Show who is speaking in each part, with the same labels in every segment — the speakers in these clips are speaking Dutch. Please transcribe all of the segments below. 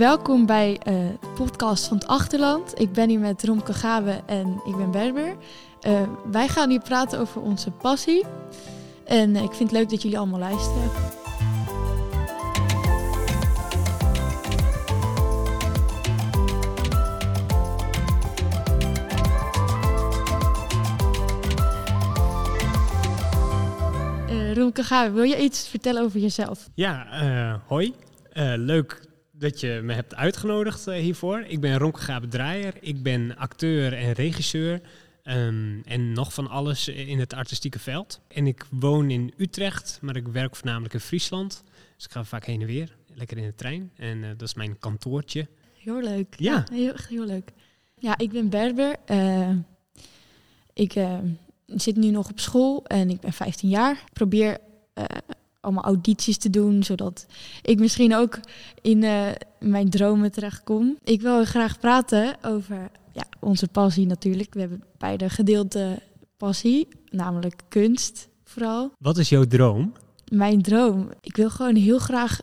Speaker 1: welkom bij uh, podcast van het Achterland. Ik ben hier met Romke Gabe en ik ben Berber. Uh, wij gaan nu praten over onze passie. En uh, ik vind het leuk dat jullie allemaal luisteren. Romke Gabe, wil je iets vertellen over jezelf?
Speaker 2: Ja, hoi. leuk dat je me hebt uitgenodigd uh, hiervoor. Ik ben Ronke Gabe Draaier. Ik ben acteur en regisseur. Um, en nog van alles in het artistieke veld. En ik woon in Utrecht, maar ik werk voornamelijk in Friesland. Dus ik ga vaak heen en weer, lekker in de trein. En uh, dat is mijn kantoortje.
Speaker 1: Heel leuk. Ja, ja heel, heel leuk. Ja, ik ben Berber. Uh, ik zit nu nog op school en ik ben 15 jaar. Ik probeer allemaal audities te doen, zodat ik misschien ook in uh, mijn dromen terechtkom. Ik wil graag praten over ja, onze passie natuurlijk. We hebben beide gedeelde passie, namelijk kunst vooral.
Speaker 2: Wat is jouw droom?
Speaker 1: Mijn droom? Ik wil gewoon heel graag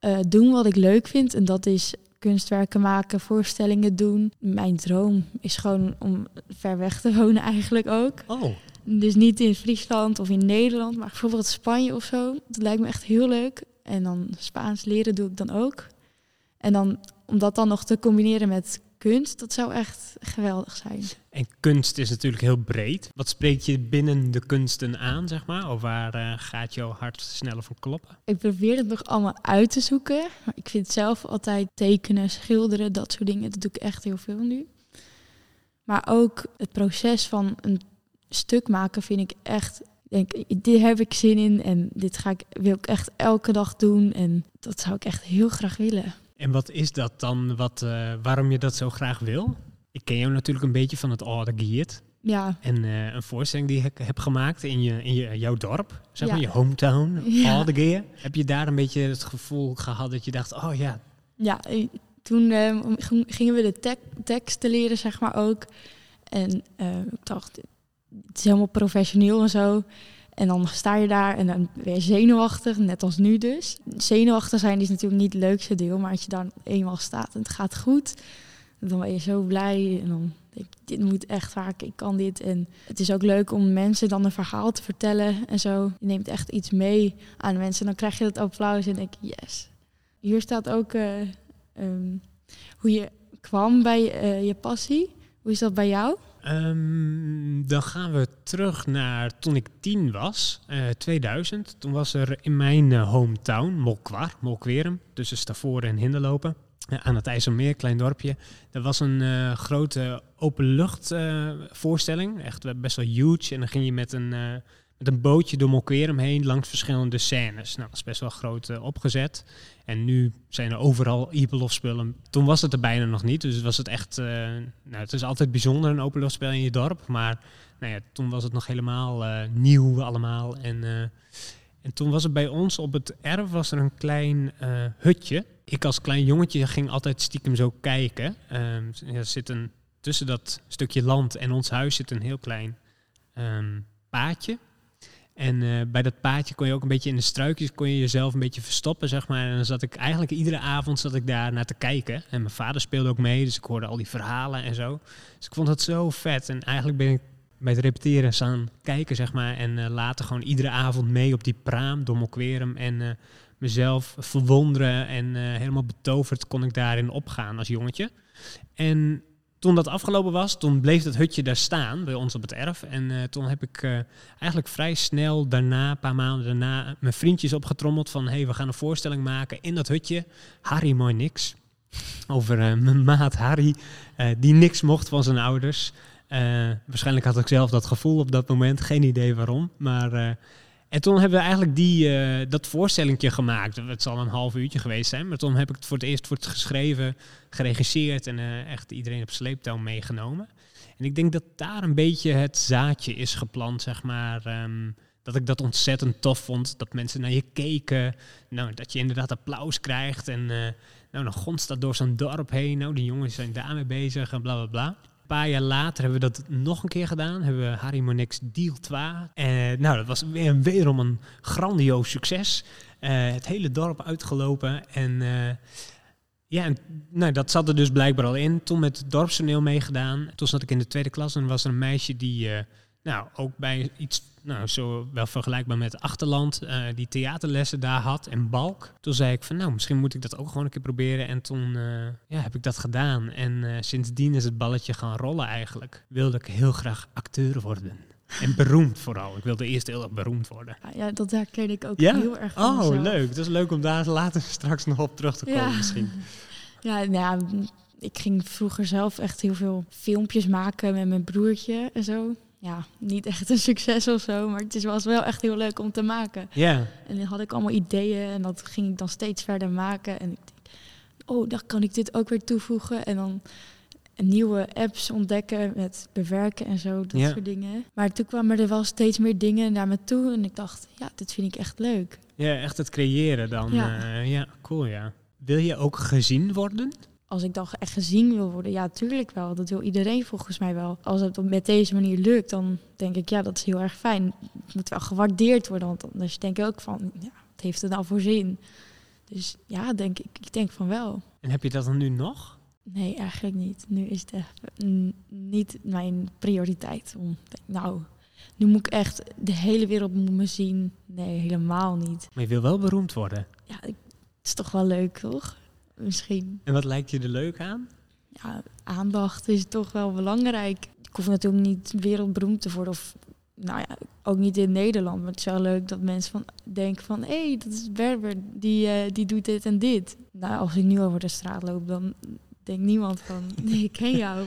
Speaker 1: uh, doen wat ik leuk vind en dat is kunstwerken maken, voorstellingen doen. Mijn droom is gewoon om ver weg te wonen eigenlijk ook.
Speaker 2: Oh.
Speaker 1: Dus niet in Friesland of in Nederland, maar bijvoorbeeld Spanje of zo. Dat lijkt me echt heel leuk. En dan Spaans leren doe ik dan ook. En dan om dat dan nog te combineren met kunst, dat zou echt geweldig zijn.
Speaker 2: En kunst is natuurlijk heel breed. Wat spreekt je binnen de kunsten aan, zeg maar? Of waar uh, gaat jouw hart sneller van kloppen?
Speaker 1: Ik probeer het nog allemaal uit te zoeken. Maar ik vind zelf altijd tekenen, schilderen, dat soort dingen. Dat doe ik echt heel veel nu. Maar ook het proces van een stuk maken vind ik echt. Denk, dit heb ik zin in en dit ga ik, wil ik echt elke dag doen. En dat zou ik echt heel graag willen.
Speaker 2: En wat is dat dan, wat, uh, waarom je dat zo graag wil? Ik ken jou natuurlijk een beetje van het Orde Geert.
Speaker 1: Ja.
Speaker 2: En uh, een voorstelling die ik heb gemaakt in, je, in je, jouw dorp, zeg maar, je hometown, ja. Geert. Heb je daar een beetje het gevoel gehad dat je dacht, oh ja.
Speaker 1: Ja, toen uh, gingen we de te teksten leren, zeg maar ook. En ik dacht, het is helemaal professioneel en zo. En dan sta je daar en dan je zenuwachtig, net als nu dus. Zenuwachtig zijn is natuurlijk niet het leukste deel, maar als je dan eenmaal staat en het gaat goed, dan ben je zo blij. En dan denk je, dit moet echt vaak, ik kan dit. En het is ook leuk om mensen dan een verhaal te vertellen en zo. Je neemt echt iets mee aan mensen. Dan krijg je dat applaus en denk je, yes. Hier staat ook uh, um, hoe je kwam bij uh, je passie. Hoe is dat bij jou?
Speaker 2: Um, dan gaan we terug naar toen ik tien was, uh, 2000. Toen was er in mijn uh, hometown, Molkwar, Molkwerum, tussen Stavoren en Hinderlopen, uh, aan het IJsselmeer, klein dorpje. Er was een grote openluchtvoorstelling, echt best wel huge. En dan ging je met een, met een bootje door Molkwerum heen langs verschillende scènes. Nou, dat is best wel groot opgezet. En nu zijn er overal spullen. Toen was het er bijna nog niet. Dus was het echt. Uh, nou, het is altijd bijzonder een openluchtspel in je dorp. Maar nou ja, toen was het nog helemaal uh, nieuw allemaal. En, en toen was het bij ons op het erf was er een klein hutje. Ik als klein jongetje ging altijd stiekem zo kijken. Um, er zit een, tussen dat stukje land en ons huis zit een heel klein um, paadje. En uh, bij dat paadje kon je ook een beetje in de struikjes kon je jezelf een beetje verstoppen, zeg maar. En dan zat ik eigenlijk iedere avond zat ik daar naar te kijken. En mijn vader speelde ook mee, dus ik hoorde al die verhalen en zo. Dus ik vond dat zo vet. En eigenlijk ben ik bij het repeteren staan kijken, zeg maar. En uh, later gewoon iedere avond mee op die praam door Mokwerum. En uh, mezelf verwonderen en helemaal betoverd kon ik daarin opgaan als jongetje. En toen dat afgelopen was, toen bleef dat hutje daar staan bij ons op het erf. En uh, toen heb ik uh, eigenlijk vrij snel daarna, een paar maanden daarna, mijn vriendjes opgetrommeld van... hé, hey, we gaan een voorstelling maken in dat hutje. Harry mooi niks. Over uh, mijn maat Harry, die niks mocht van zijn ouders. waarschijnlijk had ik zelf dat gevoel op dat moment, geen idee waarom. Maar en toen hebben we eigenlijk die, uh, dat voorstellingje gemaakt. Het zal een half uurtje geweest zijn. Maar toen heb ik het voor het eerst voor het geschreven, geregisseerd en uh, echt iedereen op sleeptouw meegenomen. En ik denk dat daar een beetje het zaadje is geplant, zeg maar. Um, dat ik dat ontzettend tof vond. Dat mensen naar je keken. Nou, dat je inderdaad applaus krijgt. En uh, nou, dan gonst dat door zo'n dorp heen. Nou, die jongens zijn daarmee bezig en bla bla bla paar jaar later hebben we dat nog een keer gedaan. Hebben we Harry Monix Deal 2. En nou, dat was weer wederom een grandioos succes. Uh, het hele dorp uitgelopen. En uh, Ja, en nou, dat zat er dus blijkbaar al in. Toen met het dorpstoneel meegedaan. Toen zat ik in de tweede klas en was er een meisje die eh, nou, ook bij iets, nou, zo wel vergelijkbaar met Achterland, eh, die theaterlessen daar had en Balk. Toen zei ik van, nou, misschien moet ik dat ook gewoon een keer proberen. En toen eh, ja, heb ik dat gedaan. En eh, sindsdien is het balletje gaan rollen eigenlijk. Wilde ik heel graag acteur worden. En beroemd vooral. Ik wilde eerst heel erg beroemd worden.
Speaker 1: Ja, ja, dat herken ik ook
Speaker 2: Ja?
Speaker 1: heel erg van
Speaker 2: Oh,
Speaker 1: mezelf.
Speaker 2: leuk. Dat is leuk om daar later straks nog op terug te komen
Speaker 1: Ja.
Speaker 2: misschien.
Speaker 1: Ja, nou ja, ik ging vroeger zelf echt heel veel filmpjes maken met mijn broertje en zo. Ja, niet echt een succes of zo, maar het is- was wel echt heel leuk om te maken.
Speaker 2: Ja,
Speaker 1: En dan had ik allemaal ideeën en dat ging ik dan steeds verder maken. En ik denk, oh, dan kan ik dit ook weer toevoegen. En dan nieuwe apps ontdekken met bewerken en zo, dat soort dingen. Maar toen kwamen er wel steeds meer dingen naar me toe en ik dacht, ja, dit vind ik echt leuk.
Speaker 2: ja echt het creëren dan.
Speaker 1: Ja.
Speaker 2: Ja, ja cool ja. Wil je ook gezien worden?
Speaker 1: Als ik dan echt gezien wil worden, ja, tuurlijk wel. Dat wil iedereen volgens mij wel. Als het met deze manier lukt, dan denk ik, ja, dat is heel erg fijn. Het moet wel gewaardeerd worden, want anders denk ik ook van, ja, wat heeft het nou voor zin? Dus ja, denk ik, ik denk van wel.
Speaker 2: En heb je dat dan nu nog?
Speaker 1: Nee, eigenlijk niet. Nu is het echt mm, niet mijn prioriteit. Om, nou, nu moet ik echt, de hele wereld moet me zien. Nee, helemaal niet.
Speaker 2: Maar je wil wel beroemd worden.
Speaker 1: Ja, ik- het is toch wel leuk, toch? Misschien.
Speaker 2: En wat lijkt je er leuk aan?
Speaker 1: ja, aandacht is toch wel belangrijk. Ik hoef natuurlijk niet wereldberoemd te worden. Of nou ja, ook niet in Nederland. Maar het is wel leuk dat mensen van denken van... hé, hey, dat is Berber, die, eh, die doet dit en dit. Nou, als ik nu over de straat loop, dan denkt niemand van... nee, ik ken jou.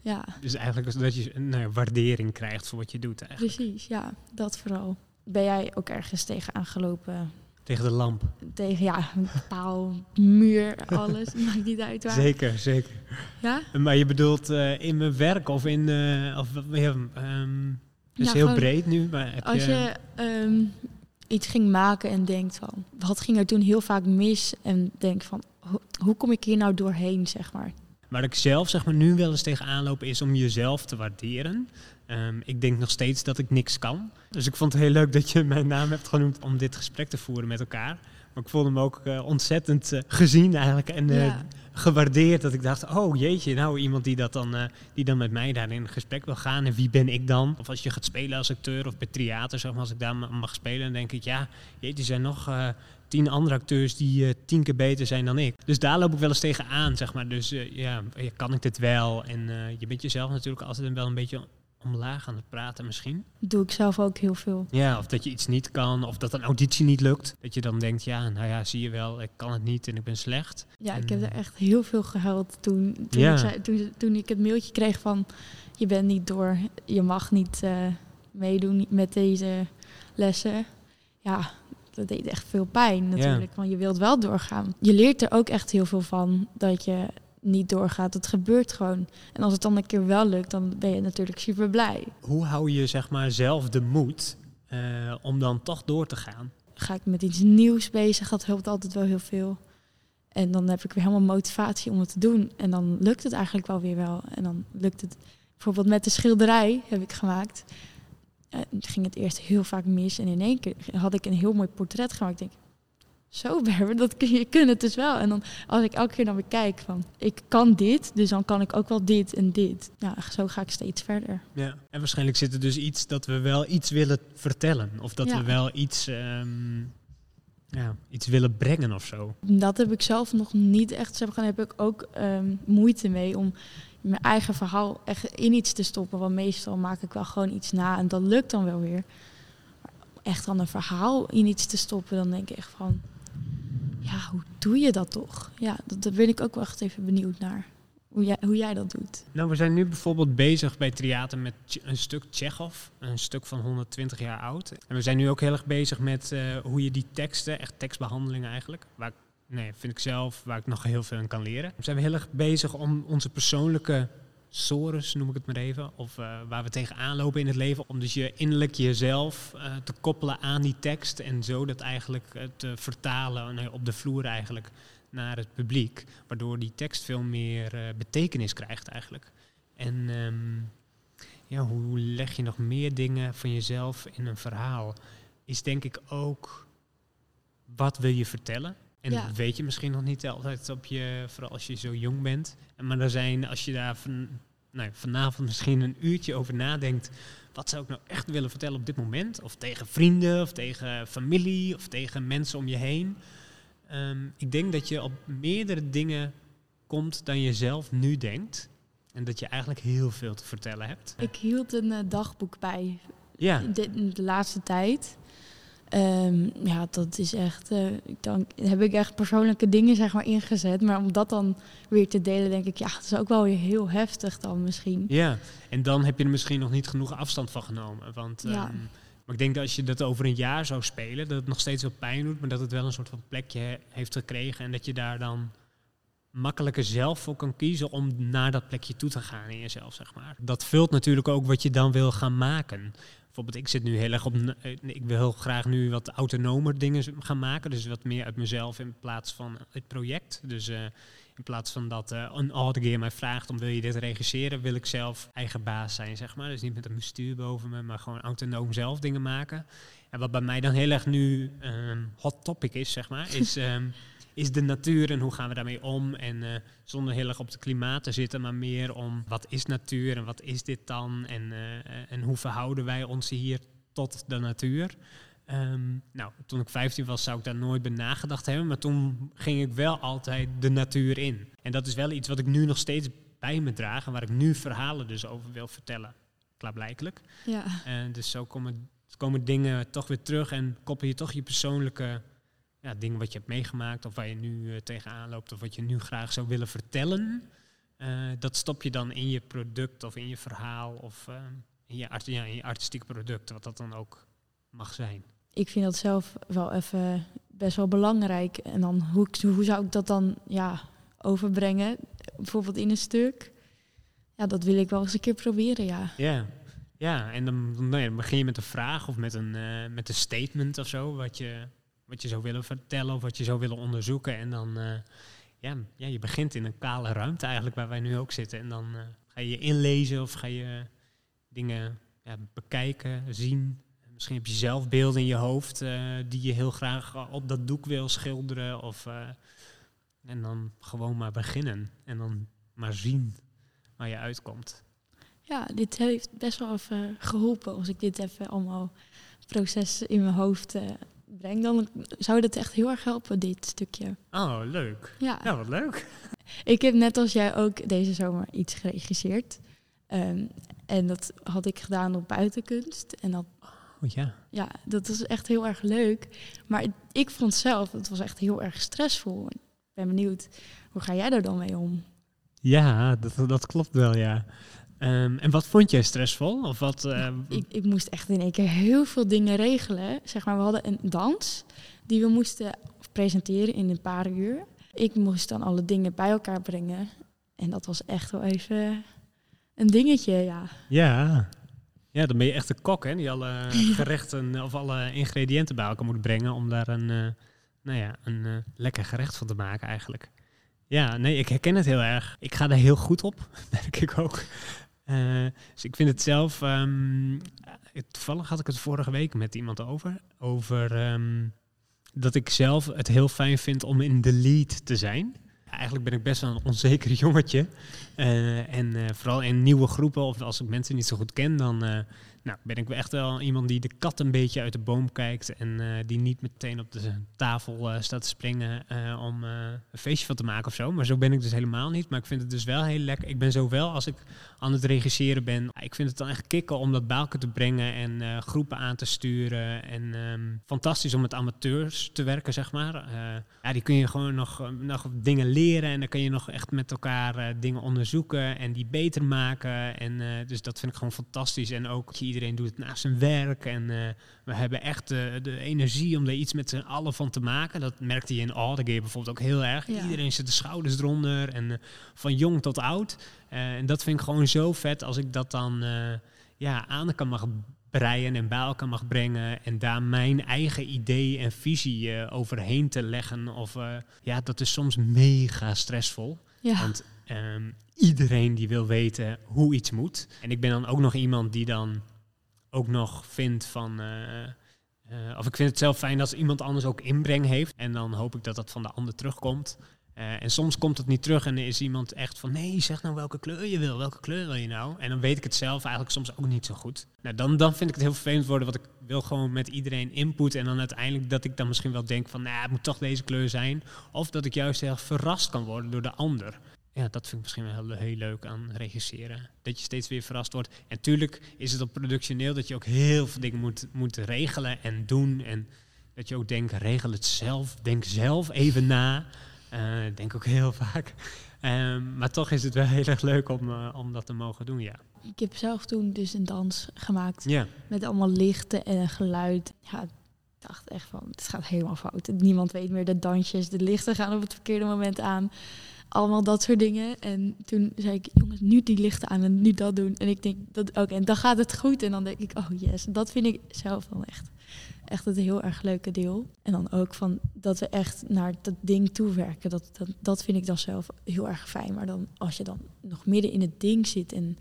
Speaker 1: Ja,
Speaker 2: Dus eigenlijk is dat je een nou waardering krijgt voor wat je doet eigenlijk.
Speaker 1: precies. Ja, dat vooral. Ben jij ook ergens tegen aangelopen?
Speaker 2: Tegen de lamp.
Speaker 1: Tegen, ja, een paal, muur, alles. Maakt niet uit waar.
Speaker 2: Zeker, zeker.
Speaker 1: Ja?
Speaker 2: Maar je bedoelt eh, in mijn werk of in... eh of, ehm, het is
Speaker 1: Ja,
Speaker 2: heel
Speaker 1: gewoon-
Speaker 2: breed nu, maar heb
Speaker 1: Als
Speaker 2: je...
Speaker 1: je ehm, iets ging maken en denkt van, wat ging er toen heel vaak mis? En denkt van, ho- hoe kom ik hier nou doorheen, zeg maar?
Speaker 2: Waar ik zelf zeg maar, nu wel eens tegenaan loop, is om jezelf te waarderen. Ehm, ik denk nog steeds dat ik niks kan. Dus ik vond het heel leuk dat je mijn naam hebt genoemd om dit gesprek te voeren met elkaar. Maar ik voelde me ook eh, ontzettend eh, gezien eigenlijk en eh,
Speaker 1: Ja.
Speaker 2: gewaardeerd. Dat ik dacht, oh jeetje, nou iemand die, dat dan, die dan met mij daar in gesprek wil gaan. En wie ben ik dan? Of als je gaat spelen als acteur of bij theater, zeg maar, als ik daar ma- mag spelen, dan denk ik, ja, jeetje, er zijn nog... tien andere acteurs die tien keer beter zijn dan ik. Dus daar loop ik wel eens tegen aan, zeg maar. Dus ja, kan ik dit wel? En je bent jezelf natuurlijk altijd wel een beetje omlaag aan het praten misschien.
Speaker 1: doe ik zelf ook heel veel.
Speaker 2: Ja, of dat je iets niet kan, of dat een auditie niet lukt. Dat je dan denkt, ja, nou ja, zie je wel, ik kan het niet en ik ben slecht.
Speaker 1: Ja, ik heb er echt heel veel gehuild toen, toen,
Speaker 2: Ja.
Speaker 1: ik, zei, toen, toen ik het mailtje kreeg van, je bent niet door, je mag niet eh, meedoen met deze lessen. Ja, dat deed echt veel pijn natuurlijk, want je wilt wel doorgaan. Je leert er ook echt heel veel van dat je niet doorgaat. Het gebeurt gewoon. En als het dan een keer wel lukt, dan ben je natuurlijk super blij.
Speaker 2: Hoe hou je zeg maar zelf de moed eh, om dan toch door te gaan?
Speaker 1: Ga ik met iets nieuws bezig, dat helpt altijd wel heel veel. En dan heb ik weer helemaal motivatie om het te doen. En dan lukt het eigenlijk wel weer wel. En dan lukt het bijvoorbeeld met de schilderij heb ik gemaakt. Eh, ging het eerst heel vaak mis. En in één keer had ik een heel mooi portret gemaakt. Ik denk, zo Berber, dat kun je kunt het dus wel. En dan als ik elke keer dan weer kijk van, ik kan dit, dus dan kan ik ook wel dit en dit. Ja, zo ga ik steeds verder.
Speaker 2: Ja. En waarschijnlijk zit er dus iets dat we wel iets willen vertellen. Of dat
Speaker 1: Ja.
Speaker 2: we wel iets, ehm, ja, iets willen brengen of zo.
Speaker 1: Dat heb ik zelf nog niet echt. Daar heb ik ook ehm, moeite mee om mijn eigen verhaal echt in iets te stoppen. Want meestal maak ik wel gewoon iets na en dat lukt dan wel weer. Maar echt dan een verhaal in iets te stoppen, dan denk ik echt van... Ja, hoe doe je dat toch? Ja, dat, daar ben ik ook wel echt even benieuwd naar. Hoe jij, hoe jij dat doet.
Speaker 2: Nou, we zijn nu bijvoorbeeld bezig bij theater met een stuk Tsjechov, een stuk van 120 jaar oud. En we zijn nu ook heel erg bezig met eh, hoe je die teksten, echt tekstbehandelingen eigenlijk, waar nee, vind ik zelf, waar ik nog heel veel in kan leren. We zijn heel erg bezig om onze persoonlijke sores, noem ik het maar even, of eh, waar we tegenaan lopen in het leven, om dus je innerlijk jezelf eh, te koppelen aan die tekst en zo dat eigenlijk eh, te vertalen nee, op de vloer eigenlijk naar het publiek, waardoor die tekst veel meer betekenis krijgt eigenlijk. En ehm, ja, hoe leg je nog meer dingen van jezelf in een verhaal? Is denk ik ook wat wil je vertellen? En
Speaker 1: Ja.
Speaker 2: dat weet je misschien nog niet altijd op je, vooral als je zo jong bent. En Maar er zijn, als je daar van, nou, vanavond misschien een uurtje over nadenkt, wat zou ik nou echt willen vertellen op dit moment? Of tegen vrienden, of tegen familie, of tegen mensen om je heen. Ehm, ik denk dat je op meerdere dingen komt dan je zelf nu denkt. En dat je eigenlijk heel veel te vertellen hebt.
Speaker 1: Ik hield een eh, dagboek bij
Speaker 2: Ja,
Speaker 1: de, de laatste tijd. Ehm, ja, dat is echt. ik dan heb ik echt persoonlijke dingen zeg maar ingezet. Maar om dat dan weer te delen, denk ik, ja, het is ook wel weer heel heftig dan misschien.
Speaker 2: ja, en dan heb je er misschien nog niet genoeg afstand van genomen. Want
Speaker 1: Ja.
Speaker 2: ehm, maar ik denk dat als je dat over een jaar zou spelen, dat het nog steeds wel pijn doet, maar dat het wel een soort van plekje he- heeft gekregen. En dat je daar dan makkelijker zelf voor kan kiezen om naar dat plekje toe te gaan in jezelf, zeg maar. Dat vult natuurlijk ook wat je dan wil gaan maken. Bijvoorbeeld, ik zit nu heel erg op. eh, Ik wil heel graag nu wat autonomer dingen gaan maken. Dus wat meer uit mezelf in plaats van het project. Dus eh, in plaats van dat eh, een autogear mij vraagt om wil je dit regisseren, wil ik zelf eigen baas zijn, zeg maar. Dus niet met een bestuur boven me, maar gewoon autonoom zelf dingen maken. En wat bij mij dan heel erg nu ehm, hot topic is, zeg maar, is, ehm, is de natuur en hoe gaan we daarmee om. En eh, zonder heel erg op het klimaat te zitten, maar meer om wat is natuur en wat is dit dan en, eh, en hoe verhouden wij ons hier tot de natuur. Ehm, nou, toen ik 15 was, zou ik daar nooit bij nagedacht hebben. Maar toen ging ik wel altijd de natuur in. En dat is wel iets wat ik nu nog steeds bij me draag. En waar ik nu verhalen dus over wil vertellen. Klaarblijkelijk.
Speaker 1: Ja,
Speaker 2: En dus zo komen, komen dingen toch weer terug. En koppel je toch je persoonlijke ja, dingen wat je hebt meegemaakt. Of waar je nu eh, tegenaan loopt. Of wat je nu graag zou willen vertellen. Eh, dat stop je dan in je product of in je verhaal. Of eh, in, je art, ja, in je artistieke product. Wat dat dan ook mag zijn.
Speaker 1: ik vind dat zelf wel even best wel belangrijk. En dan hoe, hoe zou ik dat dan ja, overbrengen? Bijvoorbeeld in een stuk. Ja, dat wil ik wel eens een keer proberen, ja.
Speaker 2: Ja, ja en dan, nou ja, begin je met een vraag of met een, met een statement of zo, wat je, wat je zou willen vertellen of wat je zou willen onderzoeken. En dan, eh, ja, ja, je begint in een kale ruimte eigenlijk waar wij nu ook zitten. En dan eh, ga je je inlezen of ga je dingen ja, bekijken, zien. Misschien heb je zelf beelden in je hoofd eh, die je heel graag op dat doek wil schilderen. Of, en dan gewoon maar beginnen. En dan maar zien waar je uitkomt.
Speaker 1: Ja, dit heeft best wel even geholpen. Als ik dit even allemaal processen in mijn hoofd breng, dan zou dat echt heel erg helpen, dit stukje.
Speaker 2: Oh, leuk.
Speaker 1: Ja.
Speaker 2: Ja, wat leuk.
Speaker 1: Ik heb net als jij ook deze zomer iets geregisseerd. Ehm, en dat had ik gedaan op buitenkunst. En dat,
Speaker 2: Oh, ja.
Speaker 1: ja, dat was echt heel erg leuk. Maar ik vond zelf, het was echt heel erg stressvol. Ik ben benieuwd, hoe ga jij daar dan mee om?
Speaker 2: Ja, dat, dat klopt wel, ja. Ehm, en wat vond jij stressvol? Of wat, eh,
Speaker 1: Ik, ik moest echt in één keer heel veel dingen regelen. Zeg maar, we hadden een dans die we moesten presenteren in een paar uur. Ik moest dan alle dingen bij elkaar brengen. En dat was echt wel even een dingetje, ja.
Speaker 2: Ja. Ja, dan ben je echt een kok, hè? Die alle gerechten of alle ingrediënten bij elkaar moet brengen om daar een, eh, nou ja, een eh, lekker gerecht van te maken eigenlijk. Ja, nee, ik herken het heel erg. Ik ga er heel goed op, merk ik ook. Eh, dus ik vind het zelf... ehm, eh, toevallig had ik het vorige week met iemand over. Over ehm, dat ik zelf het heel fijn vind om in de lead te zijn. Eigenlijk ben ik best wel een onzeker jongetje. Eh, en vooral in nieuwe groepen of als ik mensen niet zo goed ken, dan nou, ben ik wel echt wel iemand die de kat een beetje uit de boom kijkt. En eh, die niet meteen op de tafel eh, staat te springen eh, om een feestje van te maken of zo. Maar zo ben ik dus helemaal niet. Maar ik vind het dus wel heel lekker. Ik ben zowel als ik aan het regisseren ben. Ik vind het dan echt kicken om dat elkaar te brengen en groepen aan te sturen. En ehm, fantastisch om met amateurs te werken, zeg maar. Ja, die kun je gewoon nog, nog dingen leren en dan kun je nog echt met elkaar dingen onderzoeken en die beter maken. En dus dat vind ik gewoon fantastisch. En ook iedereen doet het naast zijn werk en eh, we hebben echt de, de energie om er iets met z'n allen van te maken. Dat merkte je in Aldegear bijvoorbeeld ook heel erg.
Speaker 1: Ja.
Speaker 2: Iedereen zet de schouders eronder en eh, van jong tot oud. Eh, en dat vind ik gewoon zo vet als ik dat dan eh, ja, aan kan mag breien en bij elkaar mag brengen en daar mijn eigen idee en visie eh, overheen te leggen. Of eh, ja, dat is soms mega stressvol.
Speaker 1: Ja,
Speaker 2: Want ehm, iedereen die wil weten hoe iets moet. En ik ben dan ook nog iemand die dan ook nog vindt van... eh, Eh, of ik vind het zelf fijn als iemand anders ook inbreng heeft. En dan hoop ik dat dat van de ander terugkomt. Eh, en soms komt het niet terug en is iemand echt van nee, zeg nou welke kleur je wil. Welke kleur wil je nou? En dan weet ik het zelf eigenlijk soms ook niet zo goed. Nou, dan, dan vind ik het heel vervelend worden, want ik wil gewoon met iedereen input. En dan uiteindelijk dat ik dan misschien wel denk van nou, het moet toch deze kleur zijn. Of dat ik juist heel verrast kan worden door de ander. Ja, dat vind ik misschien wel heel, heel leuk aan regisseren. Dat je steeds weer verrast wordt. En natuurlijk is het op productioneel dat je ook heel veel dingen moet, moet regelen en doen. En dat je ook denkt, regel het zelf. Denk zelf even na. Uh, denk ook heel vaak. Um, maar toch is het wel heel erg leuk om, uh, om dat te mogen doen, ja.
Speaker 1: Ik heb zelf toen dus een dans gemaakt. Ja. Met allemaal lichten en geluid. Ja, ik dacht echt van, het gaat helemaal fout. Niemand weet meer de dansjes. De lichten gaan op het verkeerde moment aan. Allemaal dat soort dingen. En toen zei ik, jongens, nu die lichten aan en nu dat doen. En ik denk, dat oké, en dan gaat het goed. En dan denk ik, oh yes. Dat vind ik zelf wel echt echt het heel erg leuke deel. En dan ook van dat we echt naar dat ding toewerken. Dat, dat, dat vind ik dan zelf heel erg fijn. Maar dan als je dan nog midden in het ding zit en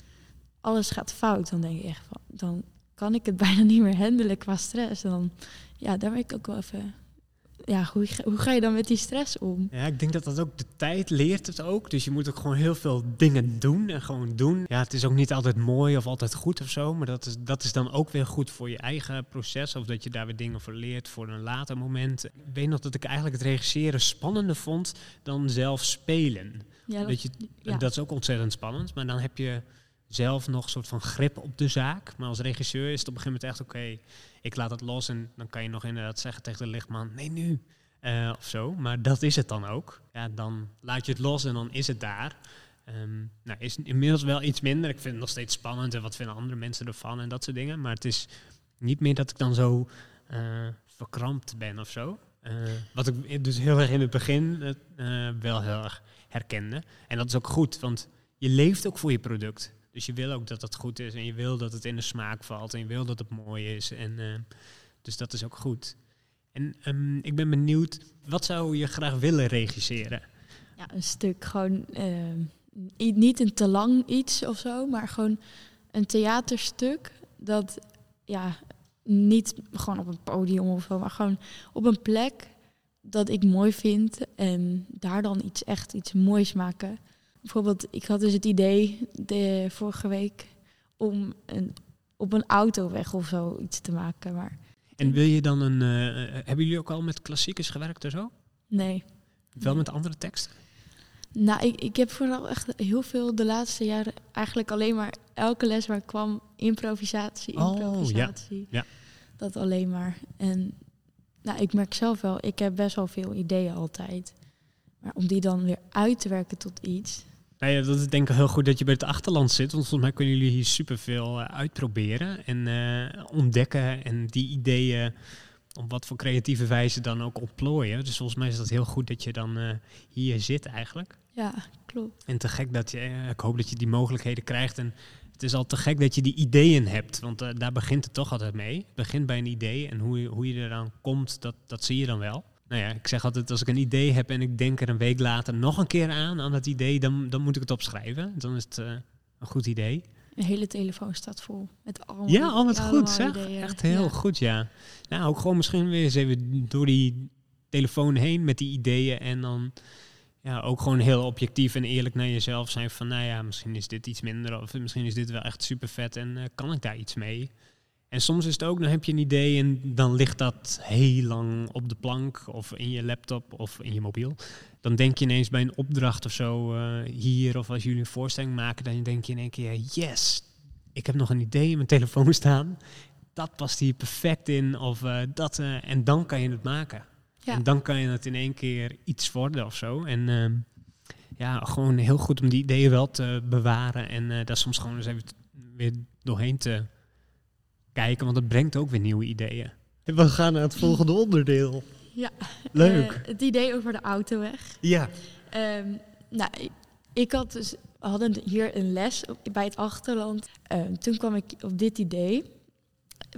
Speaker 1: alles gaat fout, dan denk je echt van, dan kan ik het bijna niet meer handelen qua stress. En dan, ja, daar ben ik ook wel even ja, hoe, hoe ga je dan met die stress om?
Speaker 2: Ja, ik denk dat dat ook de tijd leert het ook. Dus je moet ook gewoon heel veel dingen doen en gewoon doen. Ja, het is ook niet altijd mooi of altijd goed of zo. Maar dat is, dat is dan ook weer goed voor je eigen proces. Of dat je daar weer dingen voor leert voor een later moment. Ik weet nog dat ik eigenlijk het regisseren spannender vond dan zelf spelen. Ja, dat, je, dat is ook ontzettend spannend. Maar dan heb je zelf nog een soort van grip op de zaak. Maar als regisseur is het op een gegeven moment echt oké ik laat het los en dan kan je nog inderdaad zeggen tegen de lichtman, nee nu, uh, of zo. Maar dat is het dan ook. Ja, dan laat je het los en dan is het daar. Um, nou, is inmiddels wel iets minder. Ik vind het nog steeds spannend en wat vinden andere mensen ervan en dat soort dingen. Maar het is niet meer dat ik dan zo uh, verkrampt ben of zo. Uh, wat ik dus heel erg in het begin wel heel erg herkende. En dat is ook goed, want je leeft ook voor je product. Dus je wil ook dat het goed is en je wil dat het in de smaak valt en je wil dat het mooi is. En, uh, dus dat is ook goed. En um, ik ben benieuwd, wat zou je graag willen regisseren?
Speaker 1: Ja, een stuk gewoon, uh, niet een te lang iets of zo, maar gewoon een theaterstuk dat ja, niet gewoon op een podium of zo, maar gewoon op een plek dat ik mooi vind en daar dan iets echt iets moois maken bijvoorbeeld, ik had dus het idee de vorige week om een, op een autoweg of zo iets te maken. Maar
Speaker 2: en wil je dan een. Uh, hebben jullie ook al met klassiekers gewerkt of zo?
Speaker 1: Nee.
Speaker 2: Wel met andere teksten?
Speaker 1: Nou, ik, ik heb vooral echt heel veel de laatste jaren eigenlijk alleen maar elke les waar ik kwam, improvisatie, improvisatie. Oh, ja. ja. Dat alleen maar. En nou, ik merk zelf wel, ik heb best wel veel ideeën altijd. Maar om die dan weer uit te werken tot iets,
Speaker 2: nou ja, dat is denk ik heel goed dat je bij het achterland zit. Want volgens mij kunnen jullie hier superveel uh, uitproberen en uh, ontdekken. En die ideeën op wat voor creatieve wijze dan ook ontplooien. Dus volgens mij is dat heel goed dat je dan uh, hier zit eigenlijk.
Speaker 1: Ja, klopt.
Speaker 2: En te gek dat je, ik hoop dat je die mogelijkheden krijgt. En het is al te gek dat je die ideeën hebt. Want daar begint het toch altijd mee. Het begint bij een idee en hoe je, hoe je eraan komt, dat, dat zie je dan wel nou ja, ik zeg altijd, als ik een idee heb en ik denk er een week later nog een keer aan, aan dat idee, dan, dan moet ik het opschrijven. Dan is het uh, een goed idee.
Speaker 1: Een hele telefoon staat vol met allemaal
Speaker 2: Ja, al goed zeg. Echt heel ja. goed, ja. Nou, ook gewoon misschien weer eens even door die telefoon heen met die ideeën en dan ja, ook gewoon heel objectief en eerlijk naar jezelf zijn van, nou ja, misschien is dit iets minder of misschien is dit wel echt super vet en uh, kan ik daar iets mee? En soms is het ook, dan heb je een idee en dan ligt dat heel lang op de plank of in je laptop of in je mobiel. Dan denk je ineens bij een opdracht of zo uh, hier of als jullie een voorstelling maken, dan denk je in één keer, yes, ik heb nog een idee in mijn telefoon staan. Dat past hier perfect in of uh, dat, uh, en dan kan je het maken. Ja. En dan kan je het in één keer iets worden of zo. En ehm, ja, gewoon heel goed om die ideeën wel te bewaren en daar soms gewoon eens even weer doorheen te kijken, want het brengt ook weer nieuwe ideeën.
Speaker 3: We gaan naar het volgende onderdeel.
Speaker 1: Ja,
Speaker 3: leuk.
Speaker 1: Uh, het idee over de autoweg.
Speaker 3: Ja.
Speaker 1: Um, nou, ik had dus, we hadden hier een les bij het achterland. Um, toen kwam ik op dit idee.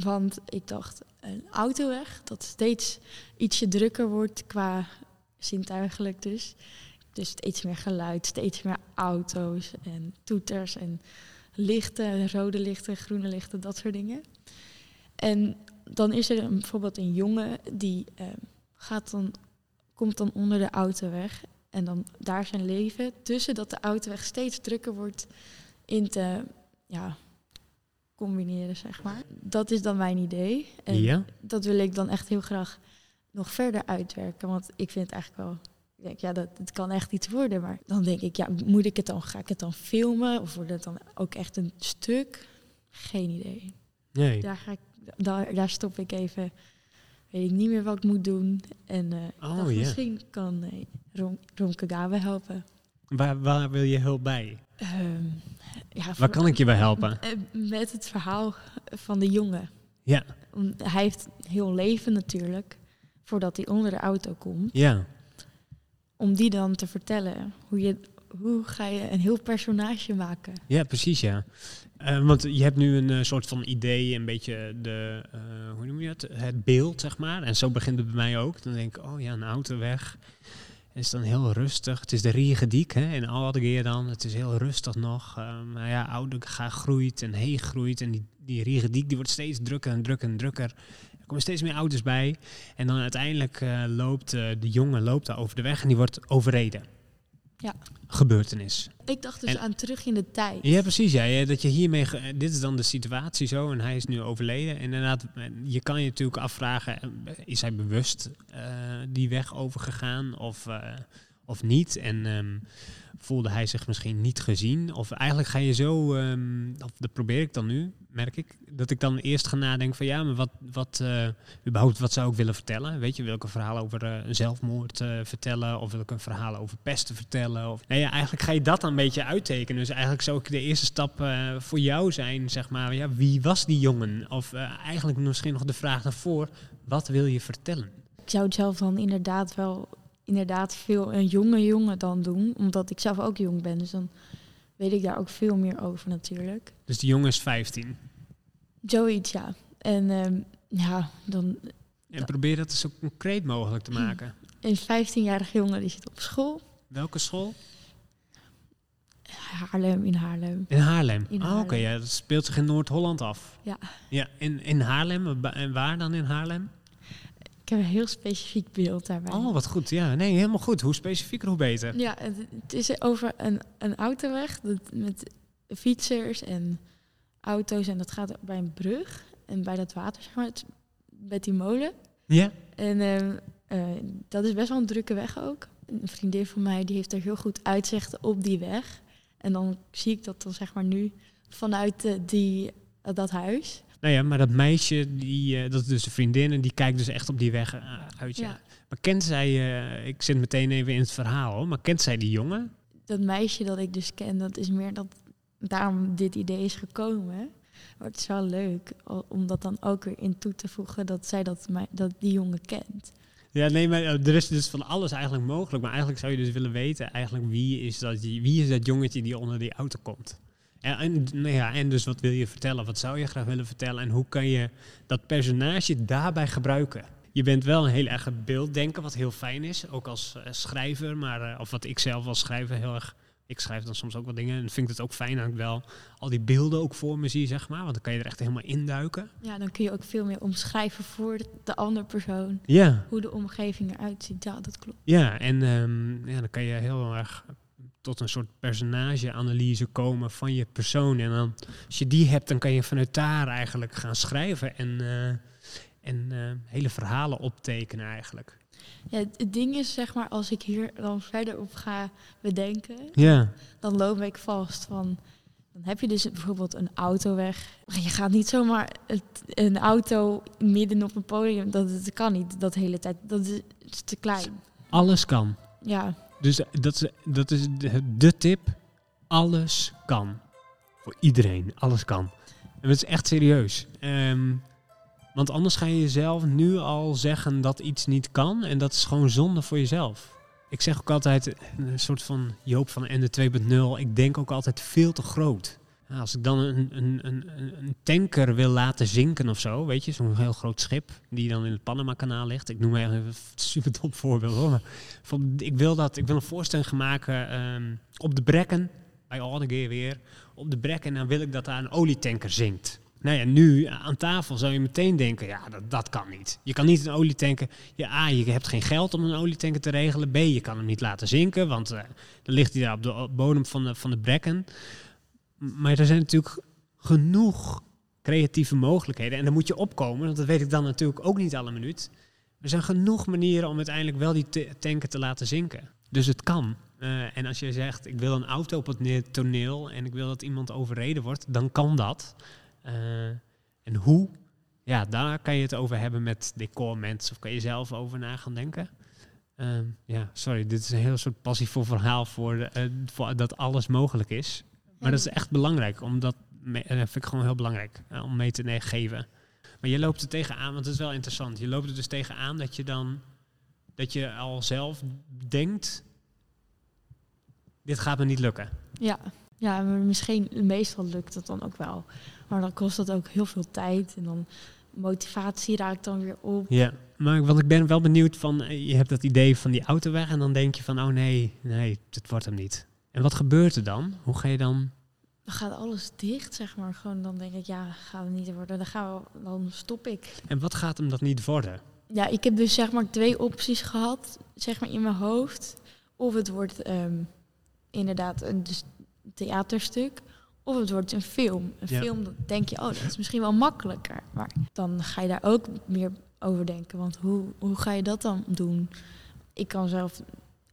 Speaker 1: Want ik dacht, een autoweg dat steeds ietsje drukker wordt qua zintuigelijk dus. Dus steeds meer geluid, steeds meer auto's en toeters en lichten, rode lichten, groene lichten, dat soort dingen. En dan is er een, bijvoorbeeld een jongen die ehm, gaat dan, komt dan onder de autoweg. En dan daar zijn leven, tussen dat de autoweg steeds drukker wordt, in te ja, combineren, zeg maar. Dat is dan mijn idee. En
Speaker 2: ja?
Speaker 1: dat wil ik dan echt heel graag nog verder uitwerken. Want ik vind het eigenlijk wel. Ik denk, ja, dat, het kan echt iets worden. Maar dan denk ik, ja, moet ik het dan, ga ik het dan filmen? Of wordt het dan ook echt een stuk? Geen idee.
Speaker 2: Nee.
Speaker 1: Daar, ga ik, daar, daar stop ik even. Weet ik niet meer wat ik moet doen. En eh,
Speaker 2: Oh,
Speaker 1: dacht, misschien kan eh, Rom, Romke Gabe helpen.
Speaker 2: Waar, waar wil je hulp bij?
Speaker 1: Ehm, ja,
Speaker 2: Waar kan ik je bij helpen?
Speaker 1: eh, Met het verhaal van de jongen.
Speaker 2: Ja,
Speaker 1: Hij heeft heel leven natuurlijk, voordat hij onder de auto komt.
Speaker 2: ja.
Speaker 1: Om die dan te vertellen. Hoe, je, hoe ga je een heel personage maken?
Speaker 2: Ja, precies, ja. Eh, want je hebt nu een eh, soort van idee, een beetje de, eh, hoe noem je het, het beeld, zeg maar. En zo begint het bij mij ook. Dan denk ik, oh ja, een auto weg. Het is dan heel rustig. Het is de Riegediek, hè, in Aldegeer dan. Het is heel rustig nog. Maar ja, oude ga groeit en hee groeit. En die, die Riegediek die wordt steeds drukker en drukker en drukker. Er komen steeds meer auto's bij. En dan uiteindelijk loopt de jongen loopt daar over de weg en die wordt overreden.
Speaker 1: Ja.
Speaker 2: Gebeurtenis.
Speaker 1: Ik dacht dus
Speaker 2: En-
Speaker 1: aan terug in de tijd.
Speaker 2: Ja, precies. Ja. Dat je hiermee. ge- Dit is dan de situatie zo en hij is nu overleden. En inderdaad, eh, je kan je natuurlijk afvragen: eh, is hij bewust eh, die weg overgegaan of, eh, of niet? En ehm, voelde hij zich misschien niet gezien? Of eigenlijk ga je zo, ehm, dat probeer ik dan nu, merk ik, dat ik dan eerst ga nadenken van ja, maar wat, wat, eh, überhaupt, wat zou ik willen vertellen? Weet je, wil ik een verhaal over eh, een zelfmoord eh, vertellen? Of wil ik een verhaal over pesten vertellen? Of, nou ja, eigenlijk ga je dat dan een beetje uittekenen. Dus eigenlijk zou ik de eerste stap voor jou zijn, zeg maar, ja, wie was die jongen? Of eigenlijk misschien nog de vraag daarvoor, wat wil je vertellen?
Speaker 1: Ik zou het zelf dan inderdaad wel inderdaad veel een jonge jongen dan doen. Omdat ik zelf ook jong ben. Dus dan weet ik daar ook veel meer over natuurlijk.
Speaker 2: Dus die jongen is 15.
Speaker 1: Zoiets, ja. En ehm, ja, dan
Speaker 2: En probeer dat zo concreet mogelijk te maken.
Speaker 1: een 15-jarige jongen die zit op school.
Speaker 2: Welke school?
Speaker 1: Haarlem, in Haarlem.
Speaker 2: In Haarlem.
Speaker 1: In
Speaker 2: Oh, Oké, ja, dat speelt zich in Noord-Holland af.
Speaker 1: Ja.
Speaker 2: Ja, in, in Haarlem. En waar dan in Haarlem?
Speaker 1: Ik heb een heel specifiek beeld daarbij.
Speaker 2: Oh, wat goed. Ja, nee, helemaal goed. Hoe specifieker, hoe beter.
Speaker 1: Ja, het, het is over een, een autoweg met fietsers en auto's. En dat gaat bij een brug. En bij dat water, zeg maar, het, met die molen.
Speaker 2: Ja?
Speaker 1: En ehm, eh, dat is best wel een drukke weg ook. Een vriendin van mij die heeft er heel goed uitzicht op die weg. En dan zie ik dat dan zeg maar nu vanuit eh, die, dat huis.
Speaker 2: Nou ja, maar dat meisje, die, eh, dat is dus een vriendin en die kijkt dus echt op die weg eh, uit. Ja.
Speaker 1: Ja.
Speaker 2: Maar kent zij, eh, ik zit meteen even in het verhaal hoor, maar kent zij die jongen?
Speaker 1: Dat meisje dat ik dus ken, dat is meer dat daarom dit idee is gekomen. Maar het is wel leuk om dat dan ook weer in toe te voegen dat zij dat, mij, dat die jongen kent.
Speaker 2: Ja, nee, maar er is dus van alles eigenlijk mogelijk. Maar eigenlijk zou je dus willen weten, eigenlijk wie is dat, die- wie is dat jongetje die onder die auto komt? En, nou ja, en dus wat wil je vertellen? Wat zou je graag willen vertellen? En hoe kan je dat personage daarbij gebruiken? Je bent wel een heel erg beelddenker, wat heel fijn is. Ook als eh, schrijver, maar, eh, of wat ik zelf als schrijver heel erg... Ik schrijf dan soms ook wat dingen en vind ik het ook fijn dat ik wel al die beelden ook voor me zie, zeg maar. Want dan kan je er echt helemaal induiken.
Speaker 1: Ja, dan kun je ook veel meer omschrijven voor de andere persoon.
Speaker 2: Ja,
Speaker 1: Hoe de omgeving eruit ziet. Ja, dat klopt.
Speaker 2: Ja, en ehm, ja, dan kan je heel erg tot een soort personageanalyse komen van je persoon. En dan, als je die hebt, dan kan je vanuit daar eigenlijk gaan schrijven en, eh, en eh, hele verhalen optekenen eigenlijk.
Speaker 1: Ja, het, ding is, zeg maar, als ik hier dan verder op ga bedenken,
Speaker 2: Ja,
Speaker 1: dan loop ik vast van. Dan heb je dus bijvoorbeeld een autoweg. Maar je gaat niet zomaar het, een auto midden op een podium. Dat, dat kan niet, dat hele tijd. Dat is te klein.
Speaker 2: alles kan.
Speaker 1: Ja,
Speaker 2: Dus dat is, dat is de, tip. Alles kan. Voor iedereen. Alles kan. En dat is echt serieus. Ehm, want anders ga je jezelf nu al zeggen dat iets niet kan. En dat is gewoon zonde voor jezelf. Ik zeg ook altijd, een soort van Joop van Ende 2.0. Ik denk ook altijd veel te groot. Als ik dan een, een, een, een- tanker wil laten zinken of zo, weet je, zo'n heel groot schip die dan in het Panama-kanaal ligt. Ik noem even een super top voorbeeld hoor. Ik wil dat, ik wil een voorstelling maken ehm, op de brekken, bij Aldegeer weer, op de brekken. En dan wil ik dat daar een olietanker zinkt. Nou ja, nu aan tafel zou je meteen denken, ja, dat, dat kan niet. Je kan niet een olietanker, ja, A, je hebt geen geld om een olietanker te regelen. B, je kan hem niet laten zinken, want eh, dan ligt hij daar op de bodem van de, van de brekken. Maar er zijn natuurlijk genoeg creatieve mogelijkheden. En dan moet je opkomen, want dat weet ik dan natuurlijk ook niet alle minuut. Er zijn genoeg manieren om uiteindelijk wel die tanker te laten zinken. Dus het kan. Eh, en als je zegt, ik wil een auto op het ne- toneel en ik wil dat iemand overreden wordt, dan kan dat. Eh, en hoe? Ja, daar kan je het over hebben met decormensen of kan je zelf over na gaan denken. Ehm, ja, sorry, dit is een heel soort passief verhaal voor, eh, voor dat alles mogelijk is. Maar dat is echt belangrijk, omdat me- eh, vind ik gewoon heel belangrijk eh, om mee te geven. Maar je loopt er tegenaan, want het is wel interessant. Je loopt er dus tegenaan dat je dan dat je al zelf denkt, dit gaat me niet lukken.
Speaker 1: Ja, ja maar misschien meestal lukt het dan ook wel. Maar dan kost dat ook heel veel tijd. En dan motivatie raakt dan weer op.
Speaker 2: Ja, maar want ik ben wel benieuwd van, eh, je hebt dat idee van die auto weg en dan denk je van, oh nee, nee, dit wordt hem niet. En wat gebeurt er dan? Hoe ga je dan?
Speaker 1: Dan gaat alles dicht, zeg maar. Gewoon dan denk ik, ja, gaan we niet worden. Dan, gaan we, dan stop ik.
Speaker 2: En wat gaat hem dat niet worden?
Speaker 1: Ja, ik heb dus zeg maar twee opties gehad, zeg maar in mijn hoofd. Of het wordt ehm, inderdaad een dus theaterstuk, of het wordt een film. Een
Speaker 2: Ja.
Speaker 1: film, dan denk je, oh, dat is misschien wel makkelijker. Maar dan ga je daar ook meer over denken. Want hoe, hoe ga je dat dan doen? Ik kan zelf,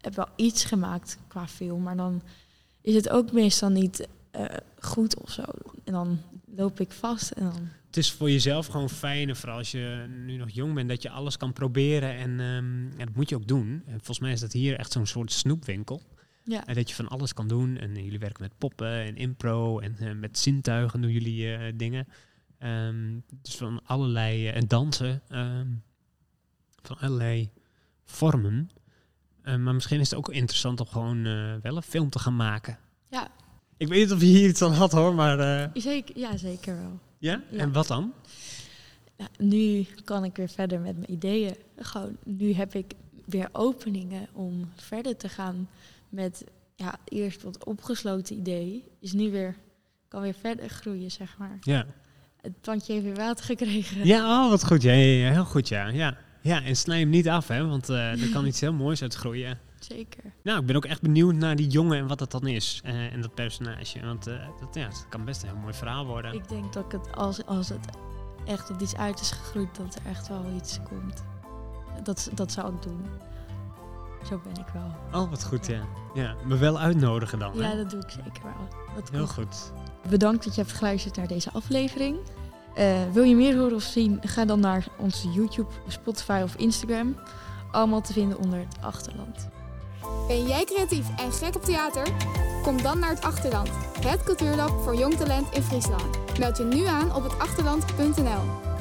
Speaker 1: heb wel iets gemaakt qua film, maar dan is het ook meestal niet eh, goed of zo. En dan loop ik vast en dan...
Speaker 2: Het is voor jezelf gewoon fijn, en vooral als je nu nog jong bent, dat je alles kan proberen. En, ehm, en dat moet je ook doen. En volgens mij is dat hier echt zo'n soort snoepwinkel.
Speaker 1: Ja,
Speaker 2: En dat je van alles kan doen. En eh, jullie werken met poppen en impro en eh, met zintuigen doen jullie dingen. Ehm, dus van allerlei, en dansen, ehm, van allerlei vormen. Eh, maar misschien is het ook interessant om gewoon eh, wel een film te gaan maken.
Speaker 1: ja
Speaker 2: Ik weet niet of je hier iets aan had hoor, maar... eh,
Speaker 1: zeker, ja, zeker wel.
Speaker 2: ja?
Speaker 1: Ja.
Speaker 2: En wat dan?
Speaker 1: Ja, nu kan ik weer verder met mijn ideeën. Gewoon, nu heb ik weer openingen om verder te gaan met ja, eerst wat opgesloten idee. Is nu weer, kan weer verder groeien, zeg maar.
Speaker 2: Ja.
Speaker 1: Het plantje heeft weer water gekregen.
Speaker 2: Ja, oh, wat goed. Ja, ja, ja, heel goed, ja. ja. Ja, en snij hem niet af, hè, want eh, er kan iets heel moois uit groeien.
Speaker 1: Zeker.
Speaker 2: Nou, ik ben ook echt benieuwd naar die jongen en wat dat dan is. eh, en dat personage. Want eh, dat, ja, het kan best een heel mooi verhaal worden.
Speaker 1: Ik denk dat ik het, als, als het echt op iets uit is gegroeid, dat er echt wel iets komt. Dat, dat zou ik doen. Zo ben ik wel.
Speaker 2: Oh, wat goed, ja. Ja, me wel uitnodigen dan, hè?
Speaker 1: Ja, dat doe ik zeker wel. Dat
Speaker 2: Heel
Speaker 1: komt
Speaker 2: goed.
Speaker 1: Bedankt dat je hebt geluisterd naar deze aflevering. Eh, wil je meer horen of zien? Ga dan naar onze YouTube, Spotify of Instagram. Allemaal te vinden onder het Achterland.
Speaker 4: Ben jij creatief en gek op theater? Kom dan naar het Achterland, het cultuurlab voor jong talent in Friesland. Meld je nu aan op het achterland.nl.